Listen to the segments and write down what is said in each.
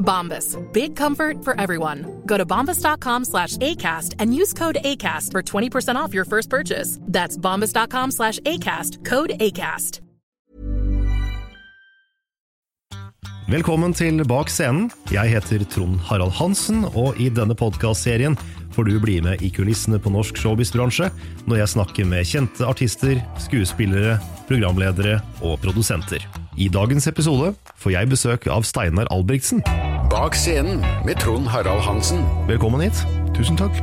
Bombas. Big comfort for everyone. Go to bombas.com slash ACAST and use code ACAST for 20% off your first purchase. That's bombas.com slash ACAST. Code ACAST. Velkommen til Bak scenen. Jeg heter Trond Harald Hansen, og i denne podkastserien får du bli med i kulissene på norsk showbiz-bransje når jeg snakker med kjente artister, skuespillere, programledere og produsenter. I dagens episode får jeg besøk av Steinar Albrigtsen. Bak scenen med Trond Harald Hansen. Velkommen hit. Tusen takk.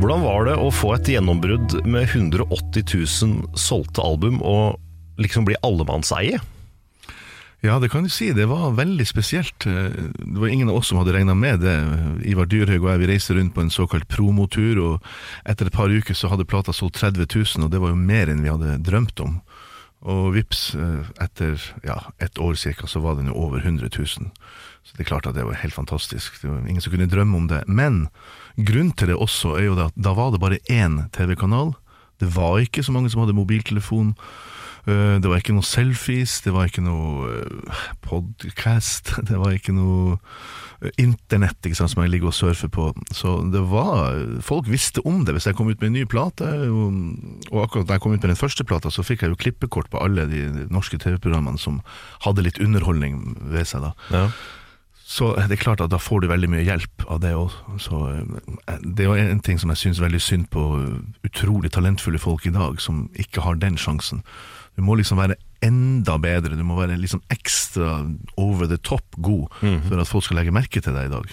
Hvordan var det å få et gjennombrudd med 180 000 solgte album og liksom bli allemannseie? Ja, det kan du si. Det var veldig spesielt. Det var ingen av oss som hadde regna med det. Ivar Dyrhaug og jeg vi reiste rundt på en såkalt promotur, og etter et par uker så hadde plata solgt 30 000, og det var jo mer enn vi hadde drømt om. Og vips, eh, etter ja, ett år cirka, så var den jo over 100 000. Så det er klart at det var helt fantastisk. Det var ingen som kunne drømme om det. Men grunnen til det også er jo at da var det bare én TV-kanal. Det var ikke så mange som hadde mobiltelefon. Eh, Det var ikke noe selfies, det var ikke noe eh, podcast, det var ikke noe eh, internett ikke sant, som jeg ligger og surfer på. Så det var Folk visste om det hvis jeg kom ut med en ny plate. Og, akkurat da jeg kom ut med den første plata, så fikk jeg jo klippekort på alle de norske TV-programmene som hadde litt underholdning ved seg. da. Ja. Så det er klart at da får du veldig mye hjelp av det òg. Det er jo en ting som jeg syns veldig synd på utrolig talentfulle folk i dag, som ikke har den sjansen. Du må liksom være enda bedre, du må være liksom ekstra over the top god for at folk skal legge merke til deg i dag.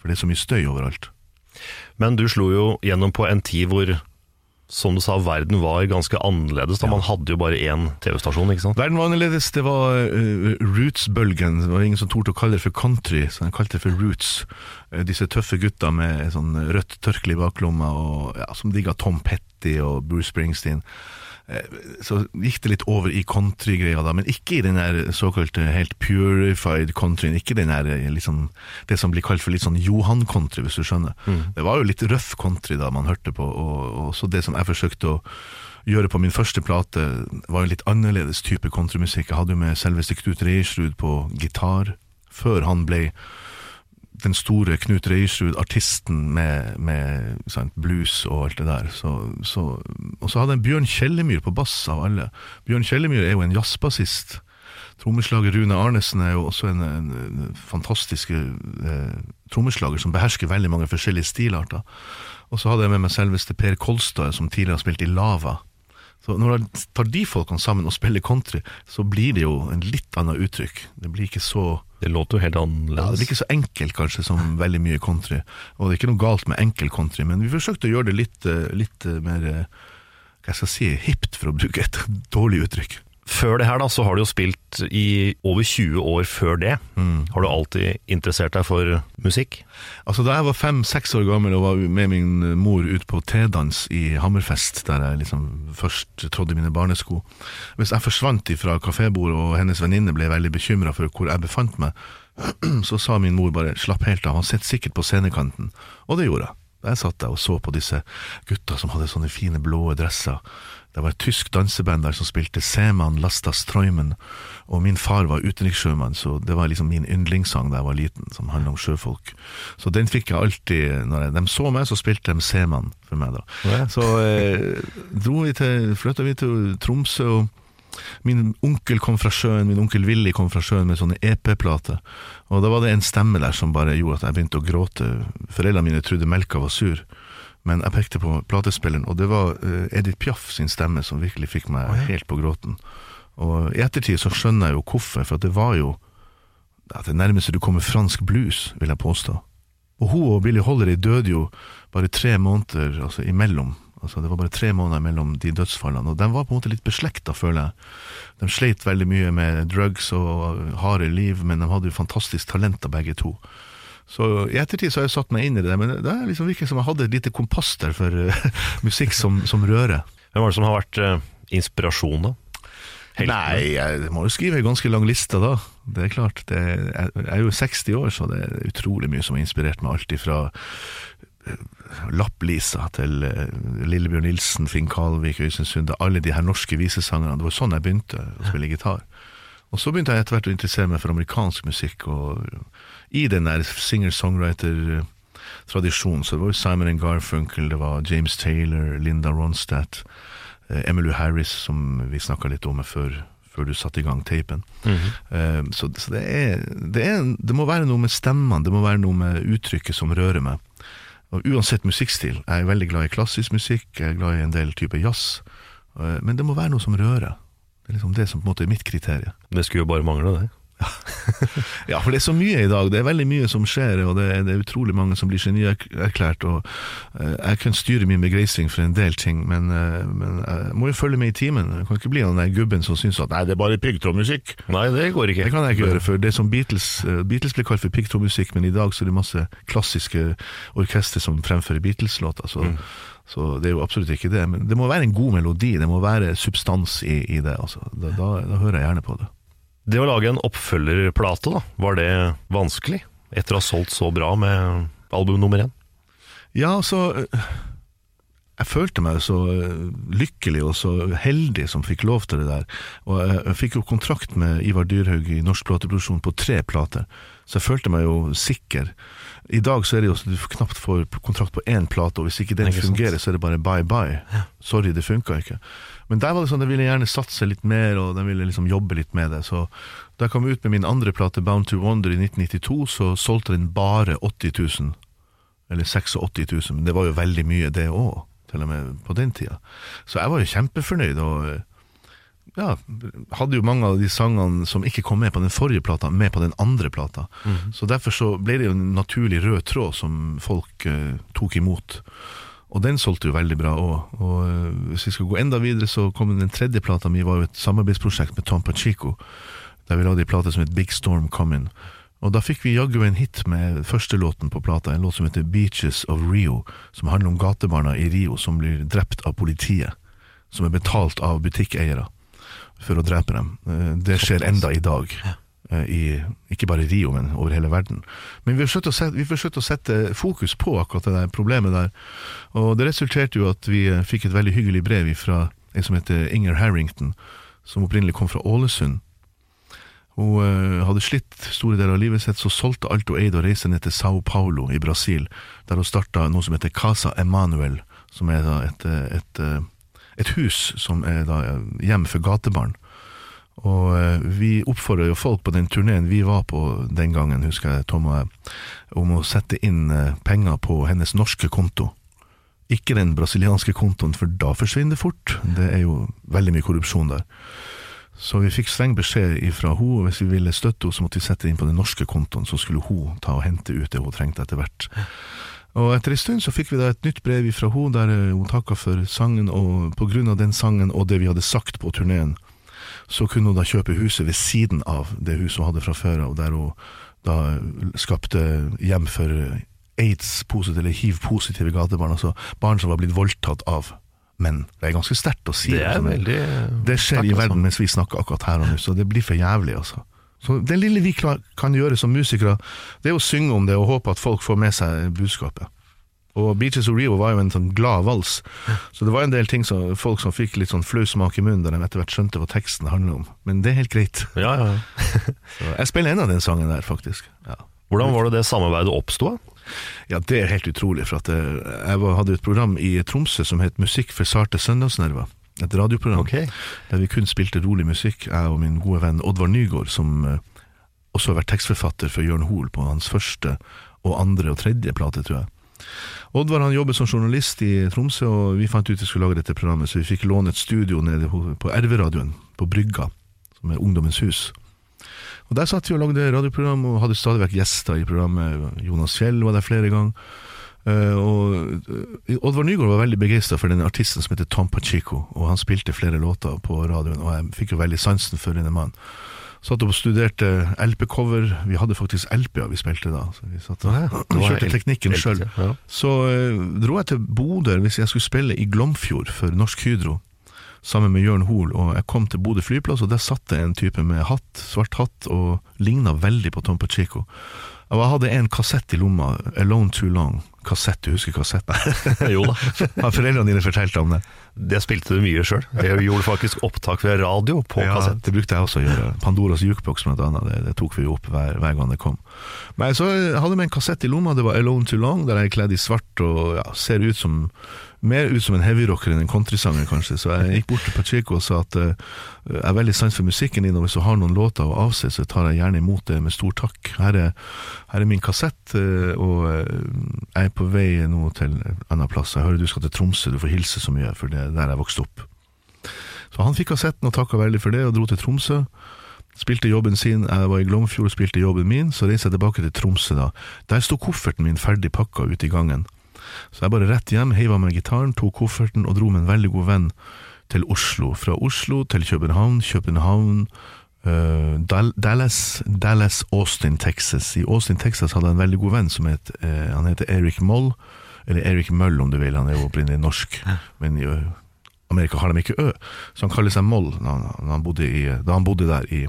For det er så mye støy overalt. Men du slo jo gjennom på en tid hvor, som du sa, verden var ganske annerledes. da Man hadde jo bare én TV-stasjon, ikke sant? Verden var annerledes. Det var uh, roots-bølgen. Det var ingen som torde å kalle det for country, så de kalte det for roots. Uh, disse tøffe gutta med sånn rødt tørkle i baklomma, og, ja, som digga Tom Petty og Bruce Springsteen. Eh, Så gikk det litt over i country-greia, da, men ikke i den der såkalte helt purified countryen. Ikke den der eh, liksom, det som blir kalt for litt sånn Johan-country, hvis du skjønner. Det var jo litt røff country da man hørte på, og, og så det som jeg forsøkte å gjøre på min første plate, var jo litt annerledes type countrymusikk. Jeg hadde jo med selveste Knut Reiersrud på gitar, før han ble den store Knut Reiersrud, artisten med, med sant, blues og alt det der. Så, så, og så hadde jeg Bjørn Kjellemyr på bass, av alle. Bjørn Kjellemyr er jo en jazzbassist. Trommeslager Rune Arnesen er jo også en, en, en fantastisk eh, trommeslager som behersker veldig mange forskjellige stilarter. Og så hadde jeg med meg selveste Per Kolstad, som tidligere har spilt i Lava. Så når du tar de folkene sammen og spiller country, så blir det jo en litt annet uttrykk. Det blir ikke så Det låter jo helt ja, det blir ikke så enkelt kanskje som veldig mye country. Og det er ikke noe galt med enkel country, men vi forsøkte å gjøre det litt, eh, litt eh, mer eh, hva skal jeg si, hipt, for å bruke et dårlig uttrykk. Før det her da, så har du jo spilt i over 20 år før det. Har du alltid interessert deg for musikk? Altså Da jeg var fem-seks år gammel og var med min mor ut på tedans i Hammerfest, der jeg liksom først trådde mine barnesko Hvis jeg forsvant fra kafébordet og hennes venninne ble veldig bekymra for hvor jeg befant meg, så sa min mor bare 'slapp helt av, han sitter sikkert på scenekanten'. Og det gjorde jeg. Jeg satt der og så på disse gutta som hadde sånne fine blå dresser. Det var et tysk danseband der som spilte Seman Lastas Strøymen, og min far var utenrikssjømann, så det var liksom min yndlingssang da jeg var liten, som handla om sjøfolk. Så den fikk jeg alltid Når jeg, de så meg, så spilte de Seman for meg, da. Ja. Så eh, flytta vi til Tromsø, og Min onkel kom fra sjøen, min onkel Willy kom fra sjøen med sånne EP-plater. Og da var det en stemme der som bare gjorde at jeg begynte å gråte. Foreldrene mine trodde melka var sur, men jeg pekte på platespilleren, og det var eh, Edith Piaf sin stemme som virkelig fikk meg helt på gråten. Og i ettertid så skjønner jeg jo hvorfor, for det var jo at det nærmeste du kommer fransk blues, vil jeg påstå. Og hun og Billie Holiday døde jo bare tre måneder altså, imellom. Altså, det var bare tre måneder mellom de dødsfallene, og de var på en måte litt beslekta, føler jeg. De sleit veldig mye med drugs og harde liv, men de hadde jo fantastisk talent av begge to. Så i ettertid så har jeg satt meg inn i det, men det liksom virker som jeg hadde et lite kompass der for uh, musikk som, som rører. Hvem var det som har vært uh, inspirasjon, da? Heltene? Nei, jeg må jo skrive en ganske lang liste da. Det er klart. Det er, jeg er jo 60 år, så det er utrolig mye som har inspirert meg. Alt ifra eh, Lapp-Lisa til eh, Lillebjørn Nilsen, Finn Kalvik, Øystein Sunde. Alle de her norske visesangerne. Det var sånn jeg begynte å spille gitar. Og så begynte jeg etter hvert å interessere meg for amerikansk musikk, og i den der singer-songwriter-tradisjonen, så det var jo Simon and Garfunkel, det var James Taylor, Linda Ronstadt, eh, Emmylou Harris, som vi snakka litt om før, før du satte i gang tapen. Eh, Så, så det, er, det, er, det må være noe med stemmene, det må være noe med uttrykket som rører meg. Og uansett musikkstil. Jeg er veldig glad i klassisk musikk, jeg er glad i en del type jazz, eh, men det må være noe som rører. Det er liksom det som på en måte er mitt kriterium. Det skulle jo bare mangle, det. Ja, for det er så mye i dag. Det er veldig mye som skjer, og det er, det er utrolig mange som blir genierklært. Og uh, jeg kan styre min begeistring for en del ting, men, uh, men jeg må jo følge med i timen. Jeg kan ikke bli han der gubben som syns at nei, det er bare piggtrådmusikk. Nei, det går ikke. Det kan jeg ikke gjøre, for det er som Beatles uh, Beatles ble kalt for piggtrådmusikk, men i dag så er det masse klassiske orkester som fremfører Beatles-låter. Så, så det er jo absolutt ikke det. Men det må være en god melodi, det må være substans i, i det. Altså. Da, da, da hører jeg gjerne på det. Det å lage en oppfølgerplate, da, var det vanskelig? Etter å ha solgt så bra med album nummer én? Ja, altså øh, Jeg følte meg så øh, lykkelig og så heldig som fikk lov til det der. Og jeg fikk jo kontrakt med Ivar Dyrhaug i norsk plateproduksjon på tre plater, så jeg følte meg jo sikker. I dag så er det jo så du knapt får kontrakt på én plate, og hvis ikke den Ikke sant. fungerer, så er det bare bye bye. Sorry, det funka ikke. Men der var det sånn, de ville gjerne satse litt mer, og de ville liksom jobbe litt med det. Så da jeg kom ut med min andre plate, Bound to Wonder, i 1992, så solgte den bare 80 000 eller 86 000, men det var jo veldig mye det òg, til og med på den tida. Så jeg var jo kjempefornøyd, og eh, ja, hadde jo mange av de sangene som ikke kom med på den forrige plata, med på den andre plata. Så derfor så ble det jo en naturlig rød tråd som folk uh, tok imot. Og den solgte jo veldig bra òg. Og uh, hvis vi skal gå enda videre, så kom den tredje plata mi, var jo et samarbeidsprosjekt med Tom Pachico, der vi lagde en plate som het Big Storm Coming. Og da fikk vi jaggu en hit med første låten på plata, en låt som heter Beaches of Rio, som handler om gatebarna i Rio som blir drept av politiet, som er betalt av butikkeiere for å drepe dem. Eh, Det skjer enda i dag. eh, I, ikke bare i Rio, men over hele verden. Men vi forsøkte å sette, vi forsøkte å sette fokus på akkurat det der problemet der. Og det resulterte jo at vi eh, fikk et veldig hyggelig brev fra en som heter Inger Harrington, som opprinnelig kom fra Ålesund. Hun hadde slitt store deler av livet sitt, så solgte alt hun eide og reiste ned til Sao Paulo i Brasil, der hun starta noe som heter Casa Emanuel, som er da et, et, et, et hus som er hjem for gatebarn. Og eh, vi oppfordra jo folk på den turneen vi var på den gangen, husker jeg, Tom og jeg, om å sette inn eh, penger på hennes norske konto. Ikke den brasilianske kontoen, for da forsvinner det fort. Det er jo veldig mye korrupsjon der. Så vi fikk streng beskjed ifra hun, og hvis vi ville støtte henne, så måtte vi sette inn på den norske kontoen, så skulle hun ta og hente ut det hun trengte etter hvert. Og etter en stund så fikk vi da et nytt brev fra hun der eh, hun takka for sangen, og på grunn av den sangen og det vi hadde sagt på turneen, så kunne hun da kjøpe huset ved siden av det huset hun hadde fra før av, der hun da skapte hjem for aids-positive eller hiv-positive gatebarn, altså barn som var blitt voldtatt av menn. Det er ganske sterkt å si. Det er altså, veldig det skjer i altså. verden mens vi snakker akkurat her og nå, så det blir for jævlig, altså. Så det lille vi kan gjøre som musikere, det er å synge om det og håpe at folk får med seg budskapet. Og Beaches of Rio var jo en sånn glad vals, så det var en del ting som folk som fikk litt sånn flau smak i munnen da de etter hvert skjønte hva teksten handler om. Men det er helt greit. Ja, ja. ja. Jeg spiller en av den sangen der, faktisk. Ja. Hvordan var det det samarbeidet oppsto? Ja, det er helt utrolig. For eh, jeg hadde et program i Tromsø som het Musikk for sarte søndagsnerver. Et radioprogram okay. der vi kun spilte rolig musikk, jeg og min gode venn Oddvar Nygaard, som eh, også har vært tekstforfatter for Jørn Hoel på hans første og andre og tredje plate, tror jeg. Oddvar han jobber som journalist i Tromsø, og vi fant ut vi skulle lage dette programmet, så vi fikk låne et studio nede på RV-radioen på Brygga, som er Ungdommens hus. Og Der satt vi og lagde radioprogram og hadde stadig vekk gjester i programmet. Jonas Fjell var der flere ganger. Eh, og eh, Oddvar Nygaard var veldig begeistra for den artisten som heter Tom Pachico, og han spilte flere låter på radioen, og jeg fikk jo veldig sansen for denne mannen. Satt opp og studerte LP-cover. Vi hadde faktisk LP-er vi spilte da. Så vi satt og kjørte teknikken sjøl. ja. Så eh, dro jeg til Bodø hvis jeg skulle spille i Glomfjord for Norsk Hydro, sammen med Jørn Hoel, og jeg kom til Bodø flyplass, og der satt det en type med hatt, svart hatt, og ligna veldig på Tom Pachico. Og jeg hadde en kassett i lomma, Alone Too Long. Kassett, du husker kassetten? Jo da. Har foreldrene dine fortalt om det? Det spilte du mye sjøl. Jeg gjorde faktisk opptak ved radio på Ja, kassett. det brukte jeg også å gjøre. Pandoras jukebox blant annet, det, det tok vi jo opp hver, hver gang det kom. Men så hadde vi en kassett i lomma, det var Alone Too Long, der jeg er kledd i svart og ja, ser ut som mer ut som en heavyrocker enn en countrysanger, kanskje. Så jeg gikk bort til Pacheco og sa at eh, jeg er veldig sans for musikken din, og hvis du har noen låter å avse, så tar jeg gjerne imot det med stor takk. Her er, her er min kassett, eh, og eh, jeg er på vei nå til en annen plass. Jeg hører du skal til Tromsø, du får hilse så mye, for det er der jeg vokste opp. Så han fikk kassetten og takka veldig for det, og dro til Tromsø. Spilte jobben sin, jeg var i Glomfjord og spilte jobben min, så reiste jeg tilbake til Tromsø da. Der sto kofferten min ferdig pakka ute i gangen. Så jeg bare rett hjem, heiva meg gitaren, tok kofferten og dro med en veldig god venn til Oslo. Fra Oslo til København, København, uh, Dallas, Dallas, Austin, Texas. I Austin, Texas hadde jeg en veldig god venn som het, uh, han heter Eric Moll, eller Eric Møll om du vil, han er jo opprinnelig norsk, men i ø, Amerika har de ikke Ø, så han kaller seg Moll han, han bodde i, da han bodde der i,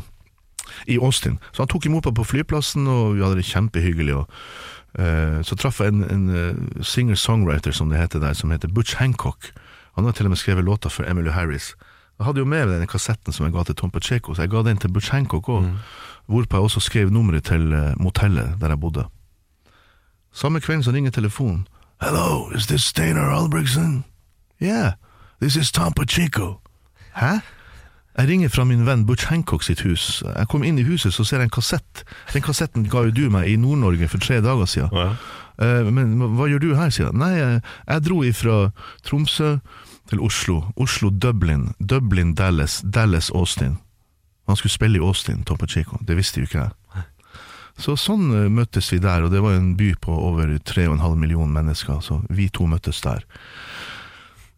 i Austin. Så han tok imot meg på flyplassen, og vi hadde det kjempehyggelig. Og, eh, så traff jeg en, en eh, singer-songwriter, som det heter der, som heter Butch Hancock. Han har til og med skrevet låter for Emily Harris. Jeg hadde jo med denne kassetten som jeg ga til Tom Pacheco, så jeg ga den til Butch Hancock òg. Hvorpå jeg også skrev nummeret til eh, motellet der jeg bodde. Samme kvelden så ringer telefonen. Hello, is this Steinar Albrigtsen? Yeah, this is Tom Pacheco. Hæ? Jeg ringer fra min venn Butch Hancock sitt hus. Jeg kom inn i huset, så ser jeg en kassett. Den kassetten ga jo du meg i Nord-Norge for tre dager siden. Ja. Eh, Men hva gjør du her, sier jeg. Nei, jeg, jeg dro ifra Tromsø til Oslo. Oslo, Dublin. Dublin, Dallas. Dallas, Austin. Han skulle spille i Austin, Topo Chico. Det visste jo ikke jeg. Så sånn eh, møttes vi der, og det var en by på over 3,5 millioner mennesker, så vi to møttes der.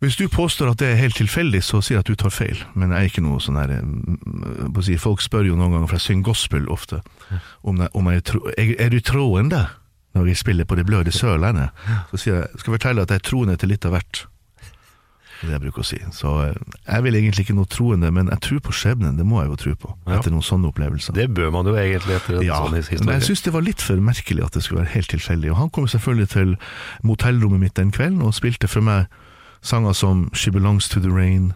Hvis du påstår at det er helt tilfeldig, så sier jeg at du tar feil, men jeg er ikke noe sånn her eh, si, Folk spør jo noen ganger, for jeg synger gospel ofte, om, jeg, om jeg, er er, du troende når jeg spiller på Det bløde Sørlandet? Så sier jeg skal fortelle at jeg er troende til litt av hvert. Det er det jeg bruker å si. Så eh, jeg vil egentlig ikke noe troende, men jeg tror på skjebnen. Det må jeg jo tro på, etter noen sånne opplevelser. Det bør man jo egentlig etter en Ja, sånn historie. men jeg syns det var litt for merkelig at det skulle være helt tilfeldig. Og han kom selvfølgelig til motellrommet mitt den kvelden og spilte for meg sanger som She Belongs to the Rain,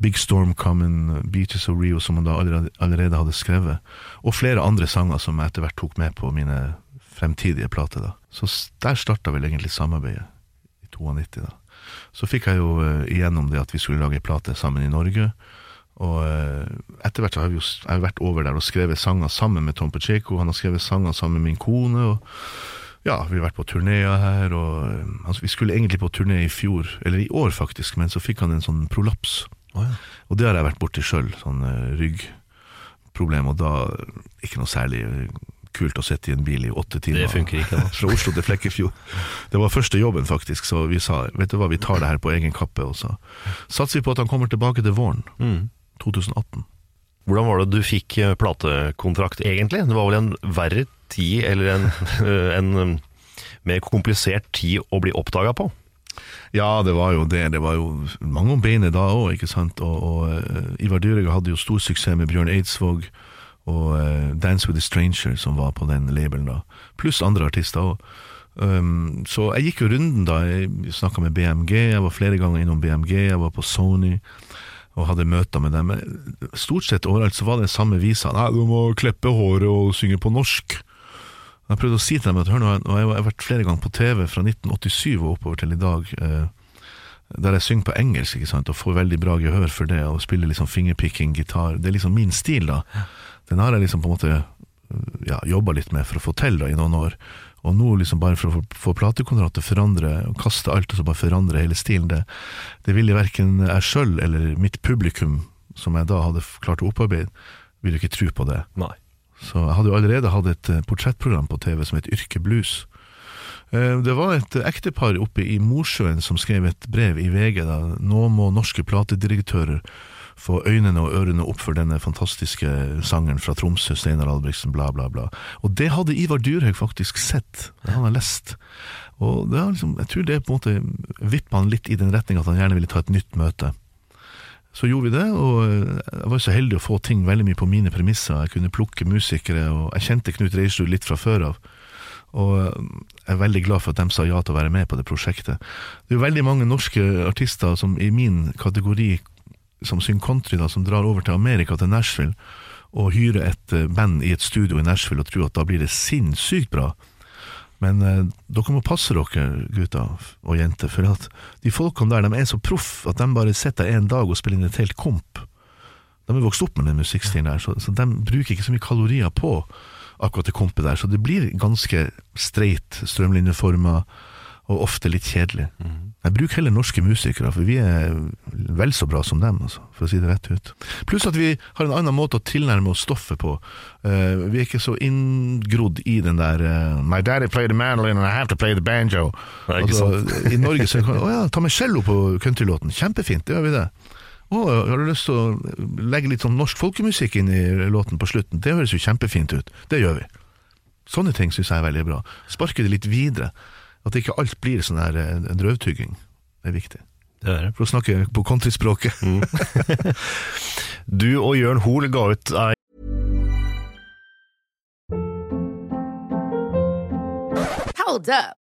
Big Storm Coming, Beaches of Rio, som han da allerede, allerede hadde skrevet, og flere andre sanger som jeg etter hvert tok med på mine fremtidige plater. da. Så der starta vel egentlig samarbeidet, i 92 da. Så fikk jeg jo eh, igjennom det at vi skulle lage plate sammen i Norge. Og eh, etter hvert så har vi jo jeg har vært over der og skrevet sanger sammen med Tom Pacheco. Han har skrevet sanger sammen med min kone. Og ja, vi har vært på turneer her. Og, eh, altså, vi skulle egentlig på turné i fjor, eller i år faktisk, men så fikk han en sånn prolaps. Og det har jeg vært borti sjøl, sånn uh, ryggproblem. Og da ikke noe særlig eh, kult å sitte i en bil i åtte timer. Det funker ikke, da. Fra Oslo til Flekkefjord. Det var første jobben, faktisk, så vi sa vet du hva, vi tar det her på egen kappe. Og så satser vi på at han kommer tilbake til våren Mm. 2018. Hvordan var det du fikk eh, platekontrakt egentlig? Det var vel en verre tid, eller en, en um, mer komplisert tid å bli oppdaga på? Ja, det var jo det. Det var jo mange om beinet da òg, ikke sant. Og, og eh, Ivar Dyrega hadde jo stor suksess med Bjørn Eidsvåg og uh, Dance with a Stranger, som var på den labelen da. Pluss andre artister òg. Um, så jeg gikk jo runden da. Jeg snakka med BMG, jeg var flere ganger innom BMG, jeg var på Sony og hadde møter med dem. Stort sett overalt så var det samme visa. Nei, du må klippe håret og synge på norsk. Jeg prøvde å si til dem at hør nå, jeg har vært flere ganger på TV fra 1987 og oppover til i dag, eh, der jeg synger på engelsk ikke sant, og får veldig bra gehør for det, og spiller liksom fingerpicking, gitar. Det er liksom min stil, da. Den har jeg liksom på en måte ja, jobba litt med for å få til da, i noen år. Og nå liksom bare for å få platekontrakt til å forandre, og kaste alt og så bare forandre hele stilen, det, det ville verken jeg sjøl eller mitt publikum, som jeg da hadde klart å opparbeide, ville ikke tro på det. Nei. Så jeg hadde jo allerede hatt et eh, portrettprogram på TV som het Yrke Blues. Eh, Det var et ektepar oppe i Mosjøen som skrev et brev i VG. da. Nå må norske platedirektører få øynene og ørene opp for denne fantastiske sangeren fra Tromsø, Steinar Albrigtsen, bla, bla, bla. Og det hadde Ivar Dyrhaug faktisk sett. Det hadde har lest. Og liksom, jeg tror det på en måte vippa han litt i den retning at han gjerne ville ta et nytt møte. Så gjorde vi det, og jeg var så heldig å få ting veldig mye på mine premisser. Jeg kunne plukke musikere, og jeg kjente Knut Reisrud litt fra før av. Og jeg er veldig glad for at de sa ja til å være med på det prosjektet. Det er jo veldig mange norske artister som i min kategori, som synger country, da, som drar over til Amerika, til Nashville, og hyrer et eh, band i et studio i Nashville og tror at da blir det sinnssykt bra. Men eh, dere må passe dere, gutter og jenter, for at de folkene der de er så proff at de bare sitter en dag og spiller inn et helt komp. De er vokst opp med den musikkstilen der, så, så de bruker ikke så mye kalorier på akkurat det kompet der. Så det blir ganske streit, strømlinjeforma, og ofte litt kjedelig. Jeg bruker heller norske musikere, for vi er vel så bra som dem, altså, for å si det rett ut. Pluss at vi har en annen måte å tilnærme oss stoffet på. Uh, vi er ikke så inngrodd i den der uh, My daddy played the mandolin and I have to play the banjo. Nei, Altså, I Norge så kan Å ja, ta med cello på countrylåten. Kjempefint, det gjør vi det. Å, har du lyst til å legge litt sånn norsk folkemusikk inn i låten på slutten? Det høres jo kjempefint ut. Det gjør vi. Sånne ting syns jeg er veldig bra. Sparke det litt videre. At ikke alt blir sånn her eh, drøvtygging. Det er viktig. Det er det. For å snakke på countryspråket. Du og Jørn Hoel ga ut ei Hold up.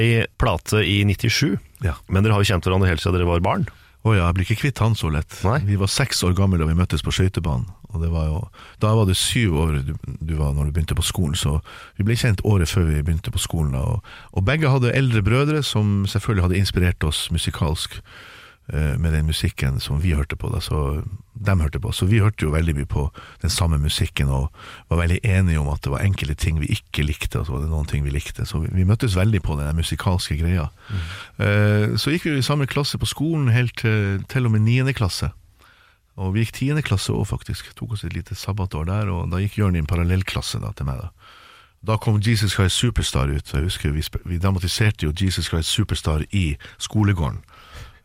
Ei plate i 97, Ja. men dere har jo kjent hverandre helt siden dere var barn. Å ja, jeg blir ikke kvitt han så lett. Nei. Vi var seks år gamle da vi møttes på skøytebanen. Og det var jo, da var det syv år du, du var når du begynte på skolen, så vi ble kjent året før vi begynte på skolen. Og, og begge hadde eldre brødre som selvfølgelig hadde inspirert oss musikalsk med den musikken som vi hørte på. Da, så de hørte på. Så vi hørte jo veldig mye på den samme musikken og var veldig enige om at det var enkelte ting vi ikke likte, og så var det noen ting vi likte. Så vi, vi møttes veldig på den musikalske greia. Eh, så gikk vi i samme klasse på skolen helt til, til og med niende klasse. Og vi gikk tiende klasse òg, faktisk. Tok oss et lite sabbatår der, og da gikk Jørn i en parallellklasse da, til meg. da. Da kom Jesus Christ Superstar ut. Jeg husker Vi, vi dramatiserte jo Jesus Christ Superstar i skolegården.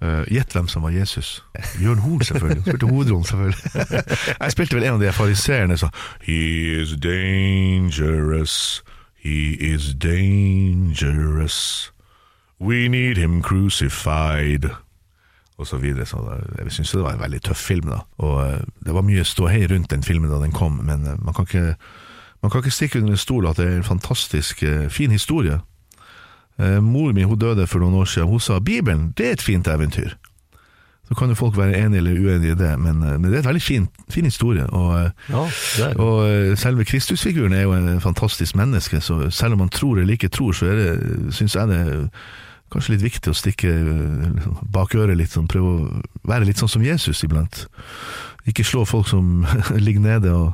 Eh, Gjett hvem som var Jesus. Jørn Hoel, selvfølgelig. Han Spilte hovedrollen, selvfølgelig. Jeg spilte vel en av de fariseerne som He is dangerous, he is dangerous. We need him crucified og så videre. Så jeg syns det var en veldig tøff film, da. Og eh, det var mye ståhei rundt den filmen da den kom, men eh, man kan ikke, man kan ikke stikke under en stol at det er en fantastisk eh, fin historie. Eh, Mor mi hun døde for noen år siden. Hun sa Bibelen det er et fint eventyr. Så kan jo folk være enige eller uenige i det, men, eh, det er et veldig fin, fin historie. Og, eh, Ja, er og selve Kristusfiguren er jo en fantastisk menneske, så selv om man tror eller ikke tror, så er syns jeg det kanskje litt viktig å stikke bak øret litt, sånn, prøve å være litt sånn som Jesus iblant. Ikke slå folk som ligger nede og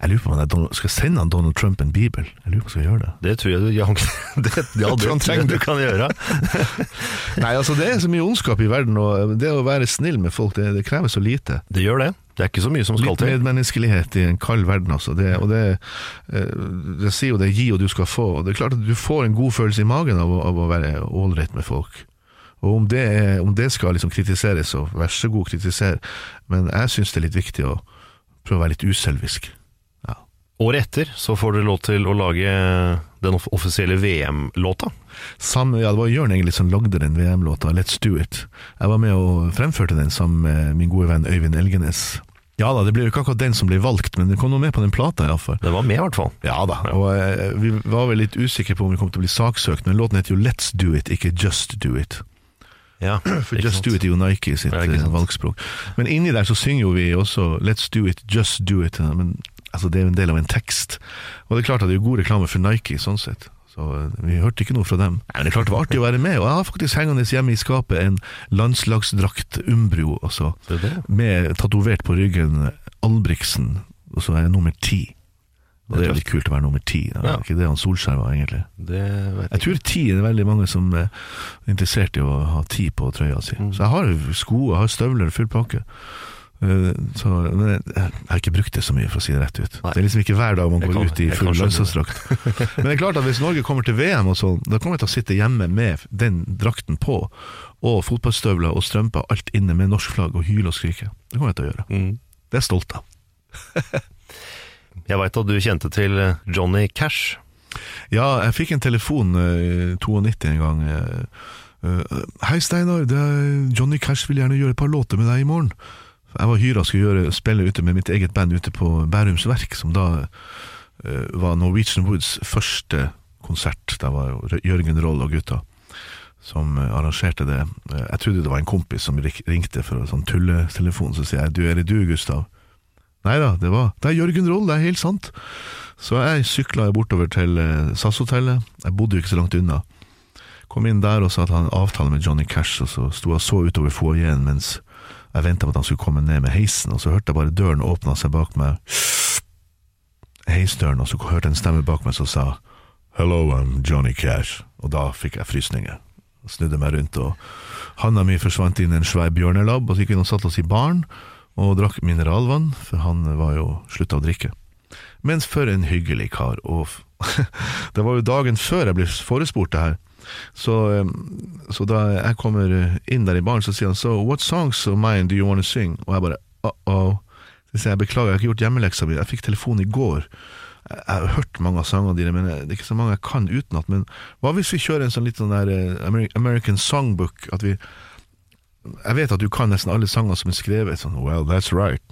Jeg lurer på om jeg skal sende han Donald Trump en bibel. Jeg lurer på om jeg skal gjøre det. Det tror jeg du ja, det, ja, det tror jeg du kan gjøre. Nei, altså Det er så mye ondskap i verden, og det å være snill med folk, det, det krever så lite. Det gjør det. Det er ikke så mye som skal til. Litt medmenneskelighet i en kald verden, altså. Det, og det, eh, det sier jo det gi og du skal få. Og det er klart at du får en god følelse i magen av, av å være ålreit med folk. Og om det, er, om det skal liksom kritiseres, så vær så god, kritiser. Men jeg syns det er litt viktig å prøve å være litt uselvisk. Året etter så får dere lov til å lage den off- offisielle VM-låta. Samme, ja, det var Jørn egentlig som lagde den VM-låta, Let's Do It. Jeg var med og fremførte den sammen med min gode venn Øyvind Elgenes. Ja da, det ble jo ikke akkurat den som ble valgt, men det kom noe med på den plata iallfall. Den var med, i hvert fall. Ja da, og eh, vi var vel litt usikre på om vi kom til å bli saksøkt, men låten heter jo Let's Do It, ikke Just Do It. Ja, For Just sant? Do It er jo Nike sitt Ja, eh, valgspråk. Men inni der så synger jo vi også Let's Do It, Just Do It. Men altså, det er jo en del av en tekst. Og det er klart at det er god reklame for Nike, sånn sett. Så eh, vi hørte ikke noe fra dem. Men det er klart det var artig å være med, og jeg har faktisk hengende hjemme i skapet en landslagsdrakt Umbro altså, med tatovert på ryggen Albrigtsen, og så er jeg nummer ti. Og det er veldig litt kult å være nummer ti. Det er Ja. ikke det han Solskjær var, egentlig. Det vet Jeg jeg. tror ti er det veldig mange som er interessert i å ha ti på trøya si. Mm. Så jeg har sko, jeg har støvler, full pakke. Eh, Så, jeg, har ikke brukt det så mye, for å si det rett ut. Nei. Det er liksom ikke hver dag man går kan- ut i full lønnsdrakt. men det er klart at hvis Norge kommer til VM, og sånn, da kommer jeg til å sitte hjemme med den drakten på, og fotballstøvler og strømper, alt inne med norsk flagg, og hyle og skrike. Det kommer jeg til å gjøre. Mm. Det er jeg stolt av. Jeg veit at du kjente til Johnny Cash. Ja, jeg fikk en telefon i 92 en gang. eh, eh, Hei Steinar, det Johnny Cash vil gjerne gjøre et par låter med deg i morgen. Jeg var hyra og skulle gjøre, spille ute med mitt eget band ute på Bærums Verk, som da uh, var Norwegian Woods første konsert. Der var Jørgen Roll og gutta som eh, arrangerte det. Eh, Jeg trodde det var en kompis som ringte for en sånn tulletelefon, så sier jeg du, er det du Gustav? Nei da, det var Det er Jørgen Roll, det er helt sant. Så jeg sykla bortover til SAS-hotellet. Jeg bodde jo ikke så langt unna. Kom inn der og sa at han hadde avtale med Johnny Cash, og så sto jeg så utover foajeen mens jeg venta på at han skulle komme ned med heisen, og så hørte jeg bare døren åpna seg bak meg. Heisdøren, og så hørte jeg en stemme bak meg som sa Hello, I'm Johnny Cash. Og da fikk jeg frysninger. Snudde meg rundt, og handa mi forsvant inn i en svær bjørnelabb, og så gikk vi og satte oss i baren og drakk mineralvann, for han var jo slutta å drikke. Men for en hyggelig kar. Og det var jo dagen før jeg ble forespurt det her. Så, eh, så da jeg kommer inn der i baren, så sier han So, what songs of mine do you want to sing? Og jeg bare uh-oh. Så sier jeg beklager, jeg har ikke gjort hjemmeleksa mi. Jeg fikk telefon i går. Jeg har hørt mange av sangene dine, men det er ikke så mange jeg kan utenat. Men hva hvis vi kjører en sånn litt sånn der eh, American Songbook? At vi Jeg vet at du kan nesten alle sangene som er skrevet. Sånn, well, that's right.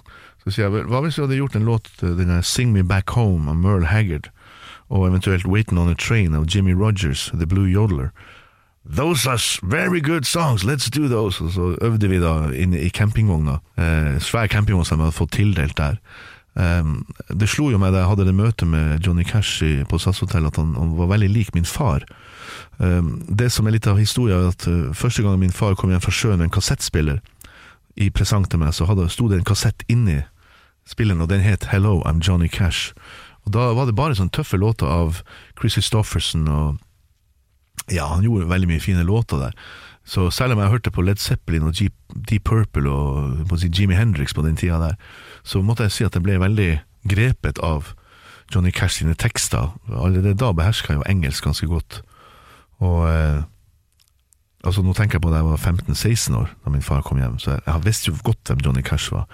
Så sier jeg, hva hvis vi hadde gjort en låt, denne Sing Me Back Home av Merle Haggard, og eventuelt Waiting on a Train av Jimmy Rogers, The Blue Yodeler. Those are very good songs, let's do those. Og så øvde vi da inne i campingvogna. Eh, svær campingvogn som jeg hadde fått tildelt der. Um, det slo jo meg da jeg hadde det møtet med Johnny Cash i, på SAS Hotel, at han, han var veldig lik min far. Um, det som er litt av historien, er at uh, første gang min far kom hjem fra sjøen med en kassettspiller i presang til meg, så hadde, sto det en kassett inni spilleren, og den het Hello, I'm Johnny Cash. Og da var det bare sånne tøffe låter av Chris Christofferson og Ja, han gjorde veldig mye fine låter der. Så selv om jeg hørte på Led Zeppelin og Deep, Deep Purple og si Jimi Hendrix på den tida der, så måtte jeg si at jeg ble veldig grepet av Johnny Cash sine tekster. Allerede da beherska jeg jo engelsk ganske godt. Og eh, Altså Nå tenker jeg på da jeg var 15-16 år, da min far kom hjem. Så jeg, jeg visste jo godt hvem Johnny Cash var.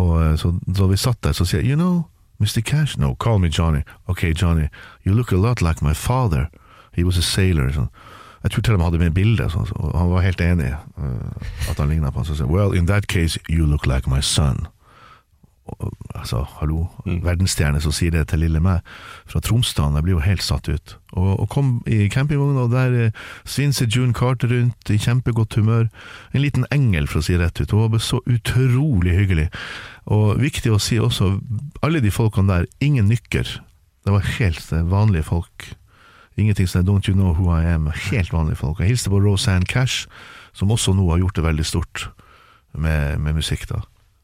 Og eh, så Da vi satt der, så sier jeg You know, Mr. Cash No, call me Johnny. Ok, Johnny, you look a lot like my father. He was a sailor. Sånn. Jeg tror til og med han hadde med bilde, han var helt enig eh, at han ligna på han. Så jeg, Well, in that case, you look like my son. Altså, hallo, verdensstjerne som sier det til lille meg fra Tromsdalen, jeg blir jo helt satt ut. Og, og kom i campingvogna, og der eh, svinser June Carter rundt i kjempegodt humør. En liten engel, for å si det rett ut. Hun var så utrolig hyggelig. Og viktig å si også, alle de folkene der, ingen nykker. Det var helt eh, vanlige folk. Ingenting som Don't You Know Who I Am. Helt vanlige folk. Jeg hilste på Rosanne Cash, som også nå har gjort det veldig stort med, med musikk. da.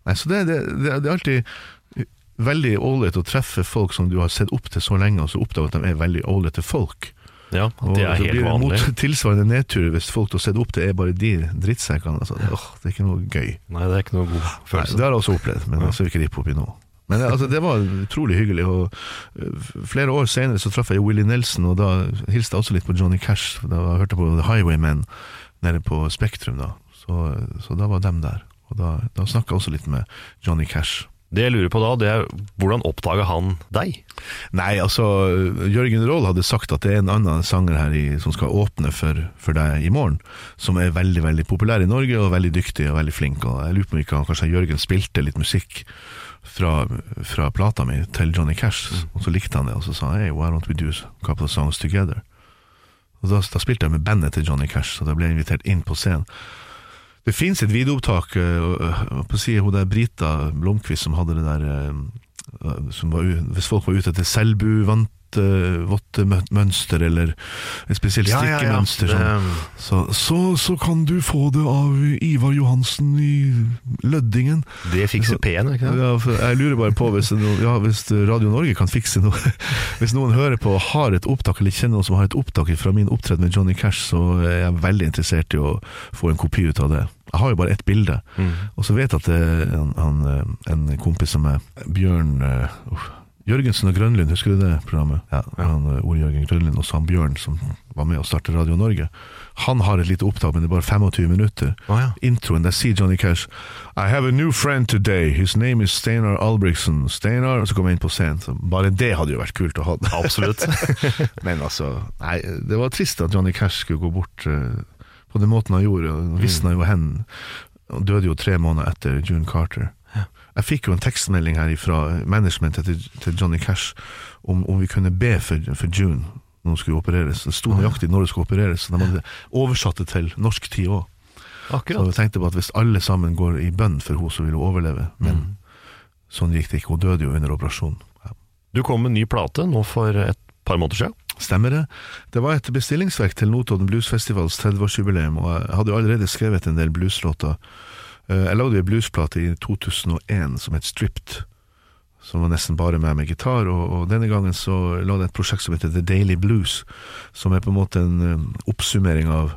Nei, så det, det, det, det er alltid veldig ålreit å treffe folk som du har sett opp til så lenge, og så oppdager at de er veldig ålreite folk. Ja, det er så helt vanlig. mot tilsvarende nedtur hvis folk du har sett opp til er bare de drittsekkene. Altså, det, åh, det er ikke noe gøy. Nei, det er ikke noe god Nei, det har jeg også opplevd, men ja. skal vi ikke rippe opp i nå. Men altså, det var utrolig hyggelig. Og øh, flere år senere så traff jeg Willy Willie Nelson, og da hilste jeg også litt på Johnny Cash. Da jeg hørte på The Highwaymen nede på Spektrum, da. Så, så da var dem der. Og da, da snakka jeg også litt med Johnny Cash. Det jeg lurer på da, det er hvordan oppdaga han deg? Nei, altså Jørgen Roll hadde sagt at det er en annen sanger her i, som skal åpne for, for deg i morgen, som er veldig veldig populær i Norge og veldig dyktig og veldig flink. Og Jeg lurer på om ikke han, kanskje Jørgen spilte litt musikk fra, fra plata mi til Johnny Cash, og så likte han det, og så sa han hey, why don't we do a couple of songs together? Og Da, da spilte jeg med bandet til Johnny Cash, så da ble jeg invitert inn på scenen. Det fins et videoopptak øh, øh, på siden hun der Brita Blomkvist som hadde det der øh, som var, Hvis folk var ute etter selbuvant vått mønster, eller et spesielt strikkemønster, Det- sånn, så, så, så kan du få det av Ivar Johansen i Løddingen. Det fikser P1, ikke sant? Ja, jeg lurer bare på hvis, ja, hvis Radio Norge kan fikse noe Hvis noen hører på og har et opptak, eller kjenner noen som har et opptak fra min opptreden med Johnny Cash, så er jeg veldig interessert i å få en kopi ut av det. Jeg har jo bare ett bilde, og så vet jeg at det er en, han, eh, en kompis som er Bjørn eh, uff, Jørgensen og Grønlund, husker du det programmet? Ja, han, eh, Ole Jørgen Grønlund og Sam Bjørn som var med å starte Radio Norge. Han har et lite opptak, men det er bare 25 minutter. Ah ja. Introen, der sier Johnny Cash I have a new friend today, his name is Steinar Albrigtsen. Steinar, og så kom jeg inn på scenen. Bare det hadde jo vært kult å ha. Absolutt. Men altså, nei, det var trist at Johnny Cash skulle gå bort uh, på den måten han gjorde. Han visna jo hen. Han døde jo tre måneder etter June Carter. Jeg fikk jo en tekstmelding her fra managementet til, til Johnny Cash om, om vi kunne be for, for June når hun skulle opereres. Det sto nøyaktig når hun skulle opereres, så de hadde oversatt det til norsk tid òg. Så jeg tenkte på at hvis alle sammen går i bønn for henne, så vil hun overleve. Men sånn gikk det ikke. Hun døde jo under operasjonen. Ja. Du kom med en ny plate nå for et par måneder siden. Stemmer det? Det var et bestillingsverk til Notodden Bluesfestivals 30-årsjubileum, og jeg hadde jo allerede skrevet en del blueslåter. Eh, Jeg lagde en bluesplate i 2001 som het Stripped, som var nesten bare meg med gitar, og, og denne gangen så lagde jeg et prosjekt som heter The Daily Blues, som er på en måte en eh, oppsummering av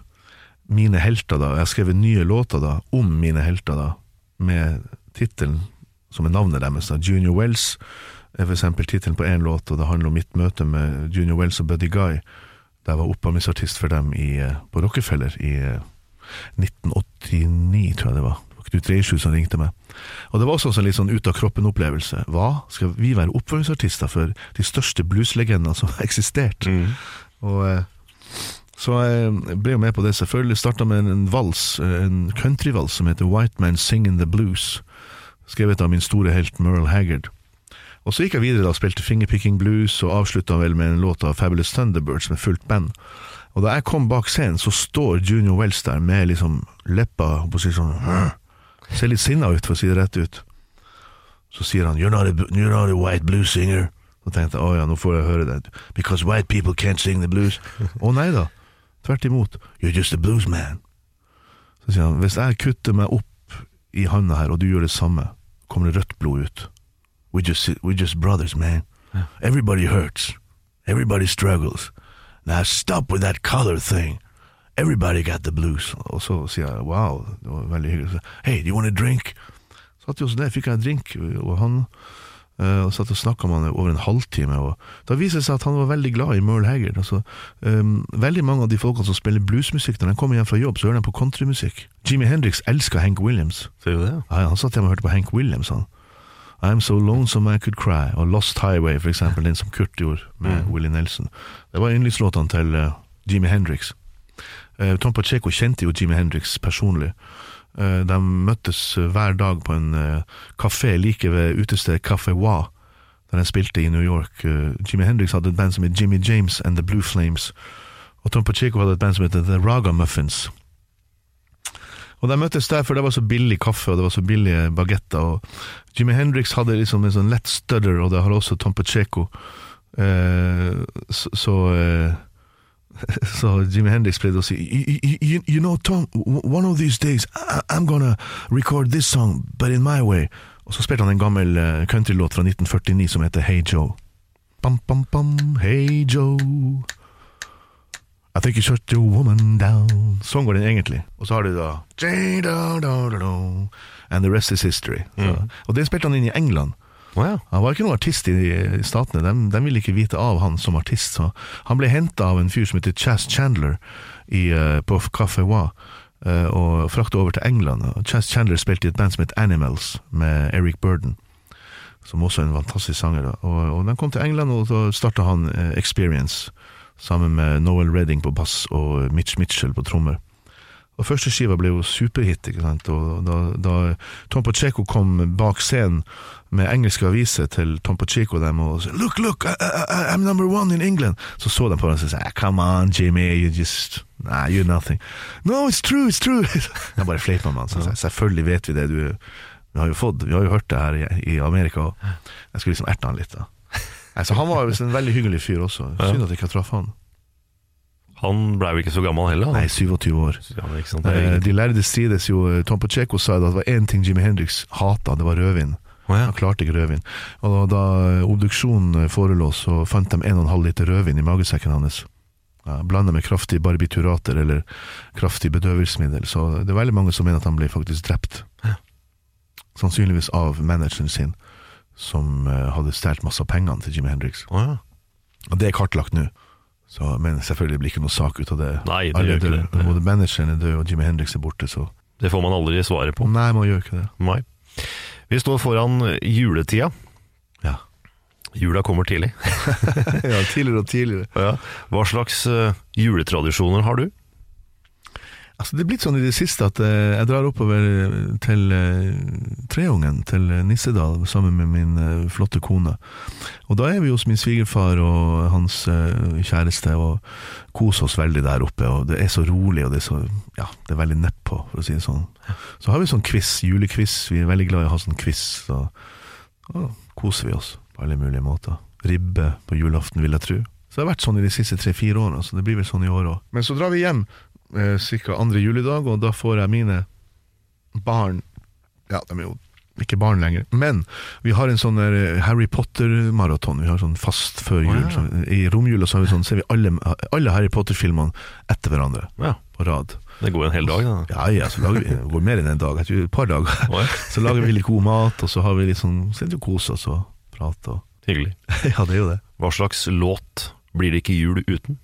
mine helter da. Jeg har skrevet nye låter da, om mine helter da, med tittelen som er navnet deres, da, Junior Wells, er for eksempel tittelen på én låt, og det handler om mitt møte med Junior Wells og Buddy Guy, da jeg var oppvarmingsartist for dem i, eh, på Rockefeller i eh, 1989, tror jeg det var. Knut Reisju som ringte meg. Og det var også en litt sånn ut av kroppen-opplevelse. Hva? Skal vi være oppvarmingsartister for de største blueslegendene som har eksistert? Og eh, så jeg ble jo med på det, selvfølgelig. Starta med en, vals, eh, en countryvals som heter White Man Singing the Blues. Skrevet av min store helt Merle Haggard. Og så gikk jeg videre da og spilte Fingerpicking Blues, og avslutta vel med en låt av Fabulous Thunderbirds med fullt band. Og da jeg kom bak scenen, så står Junior Wells der med liksom leppa på å sånn! Ser litt sinna ut, for å si det rett ut. Så sier han you're not, a, you're not a white blues singer. Så tenkte jeg å ja, nå får jeg høre det. Because white people can't sing the blues. Å nei da. Tvert imot. You're just a blues man. Så sier han hvis jeg kutter meg opp i handa her, og du gjør det samme, kommer det rødt blod ut. We're just, we're just brothers, man. Everybody hurts. Everybody struggles. Now stop with that color thing. Everybody got the blues. Og så sier jeg wow, det var veldig hyggelig. Hey, do you want a drink? Satt jo oss der, fikk jeg en drink, og han eh, og satt og snakka med han over en halvtime. Og da viser det seg at han var veldig glad i Merle Haggard. Altså, um, veldig mange av de folkene som spiller bluesmusikk, når de kommer hjem fra jobb, så hører de på countrymusikk. Jimmy Hendrix elska Hank Williams. Ser du det? Ja, han satt hjemme og hørte på Hank Williams. Han. I'm so lonesome I could cry. Og Lost Highway, for eksempel, den som Kurt gjorde med Willie Nelson. Det var yndlingslåtene til uh, Jimi Hendrix. Eh, Tom Pacheco kjente jo Jimi Hendrix personlig. Eh, de møttes eh, hver dag på en kafé like ved utestedet Café Wa, der de spilte i New York. Jimmy Hendrix hadde et band som het Jimmy James and The Blue Flames. Og Tom Pacheco hadde et band som het The Raga Muffins. Og de møttes der, for det var så billig kaffe, og det var så billige bagetter. Og Jimi Hendrix hadde liksom en sånn lett stutter, og det har også Tom Pacheco. Eh, så så eh, Så Jimmy Hendrix pleide å si you, you, you know, Tom, one of these days I, I'm gonna record this song, but in my way. Og så spilte han en gammel uh, countrylåt fra 1949 som heter Hey Joe. Bam, bam, bam, Hey Joe. I think you shut your woman down. Sånn går den egentlig. Og så har du da And the rest is history. Så, Og det spilte han inn i England. Å ja. Han var ikke noen artist i statene, de, de ville ikke vite av han som artist. Så han ble henta av en fyr som heter Chas Chandler i, uh, på Café Wa, uh, og frakta over til England. Chas Chandler spilte i et band som het Animals, med Eric Burden, som også er en fantastisk sanger. da. Og, og de kom til England, og så starta han uh, Experience, sammen med Noel Redding på bass og Mitch Mitchell på trommer. Og første skiva ble jo superhit, ikke sant, og da, da Tom Pacheco kom bak scenen med engelske aviser til Tom Pacheco dem og sa Look, look, I, I, I'm number one in England! Så så de på ham og sa Come on, Jimmy, you just Nah, you're nothing. No, it's true, it's true! Jeg bare fleipa med han. Så sa selvfølgelig vet vi det, du Vi har jo fått, vi har jo hørt det her i, i Amerika, og jeg skulle liksom erte han litt, da. Nei, så han var jo en veldig hyggelig fyr også. Synd at jeg ikke traff han. Han ble jo ikke så gammel heller. Nei, 27 år. Ja, Eh. De lærde strides jo. Tom Pacheco sa at det var én ting Jimi Hendrix hata, det var rødvin. Oh, ja. Han klarte ikke rødvin. Og da, da obduksjonen forelå, så fant de 1,5 liter rødvin i magesekken hans. Ja, Blanda med kraftig barbiturater eller kraftig bedøvelsesmiddel. Så det er veldig mange som mener at han ble faktisk drept. Sannsynligvis av manageren sin, som eh, hadde stjålet masse av pengene til Jimi Hendrix. Oh, ja. Og det er kartlagt nå. Så, men selvfølgelig blir det ikke noe sak ut av det. Nei, det Alle gjør ikke døde. det. Både manageren er død, og Jimmy Hendrix er borte, så Det får man aldri svaret på. Nei, man gjør ikke det. Nei. Vi står foran juletida. Ja. Jula kommer tidlig. ja, tidligere og tidligere. Ja. Hva slags eh, juletradisjoner har du? Altså, det er blitt sånn i det siste at eh, jeg drar oppover til uh, Treungen, til eh, Nissedal, sammen med min eh, flotte kone. Og da er vi hos min svigerfar og hans eh, kjæreste og koser oss veldig der oppe. Og det er så rolig, og det er så Ja, det er veldig nedpå, for å si det sånn. Så har vi sånn quiz, julequiz. Vi er veldig glad i å ha sånn quiz. Så da koser vi oss på alle mulige måter. Ribbe på julaften, vil jeg tro. Så det har vært sånn i de siste tre-fire årene, så det blir vel sånn i år òg. Men så drar vi hjem eh, ca. andre juledag, og da får jeg mine barn Ja, de er jo ikke barn lenger, men vi har en sånn eh, Harry Potter-maraton. Vi har sånn fast før jul. ja. Så I romjula så har vi sånn, ser vi alle, alle Harry Potter-filmene etter hverandre, Ja, på rad. Det går en hel dag, da. Ja, ja, så lager vi, det går mer enn en dag, et par dager. Oi. Så lager vi litt god mat, og så har vi litt sånn, sitter er det jo oss og prater. og Hyggelig. Ja, det er jo det. Hva slags låt blir det ikke jul uten?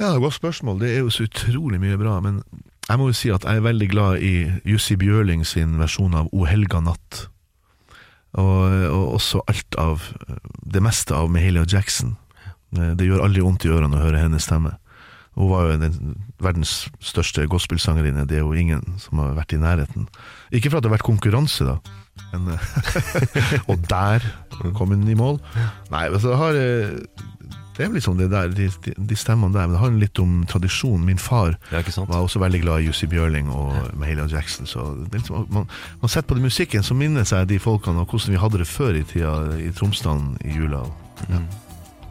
Ja, godt spørsmål. Det er jo så utrolig mye bra, men jeg må jo si at jeg er veldig glad i Jussi Bjørling sin versjon av O helga natt. Og, og også alt av Det meste av Mahalia Jackson. Det gjør aldri vondt i ørene å høre hennes stemme. Hun var jo den, verdens største gospelsangerinne. Det er jo ingen som har vært i nærheten. Ikke for at det har vært konkurranse, da. Men, og der kom hun i mål. Nei, altså, det har eh, Det er jo liksom det der, de, de, stemmene der. Men det handler litt om tradisjon. Min far Ja, var også veldig glad i Jussi Bjørling og Mahalia Jackson. Så det liksom, man, man setter på den musikken, så minner seg de folkene og hvordan vi hadde det før i tida i Tromsdalen i jula. Ja.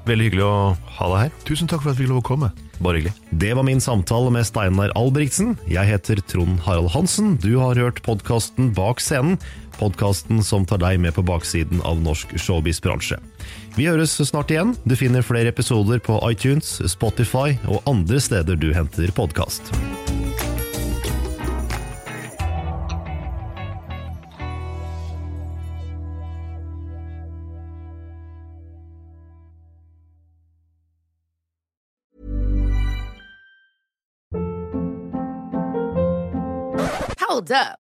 Veldig hyggelig å ha deg her. Tusen takk for at vi fikk lov å komme. Bare hyggelig. Det var min samtale med Steinar Albrigtsen. Jeg heter Trond Harald Hansen. Du har hørt podkasten Bak scenen. Podkasten som tar deg med på baksiden av norsk showbiz-bransje. Vi høres snart igjen. Du finner flere episoder på iTunes, Spotify og andre steder du henter podkast. Hold up.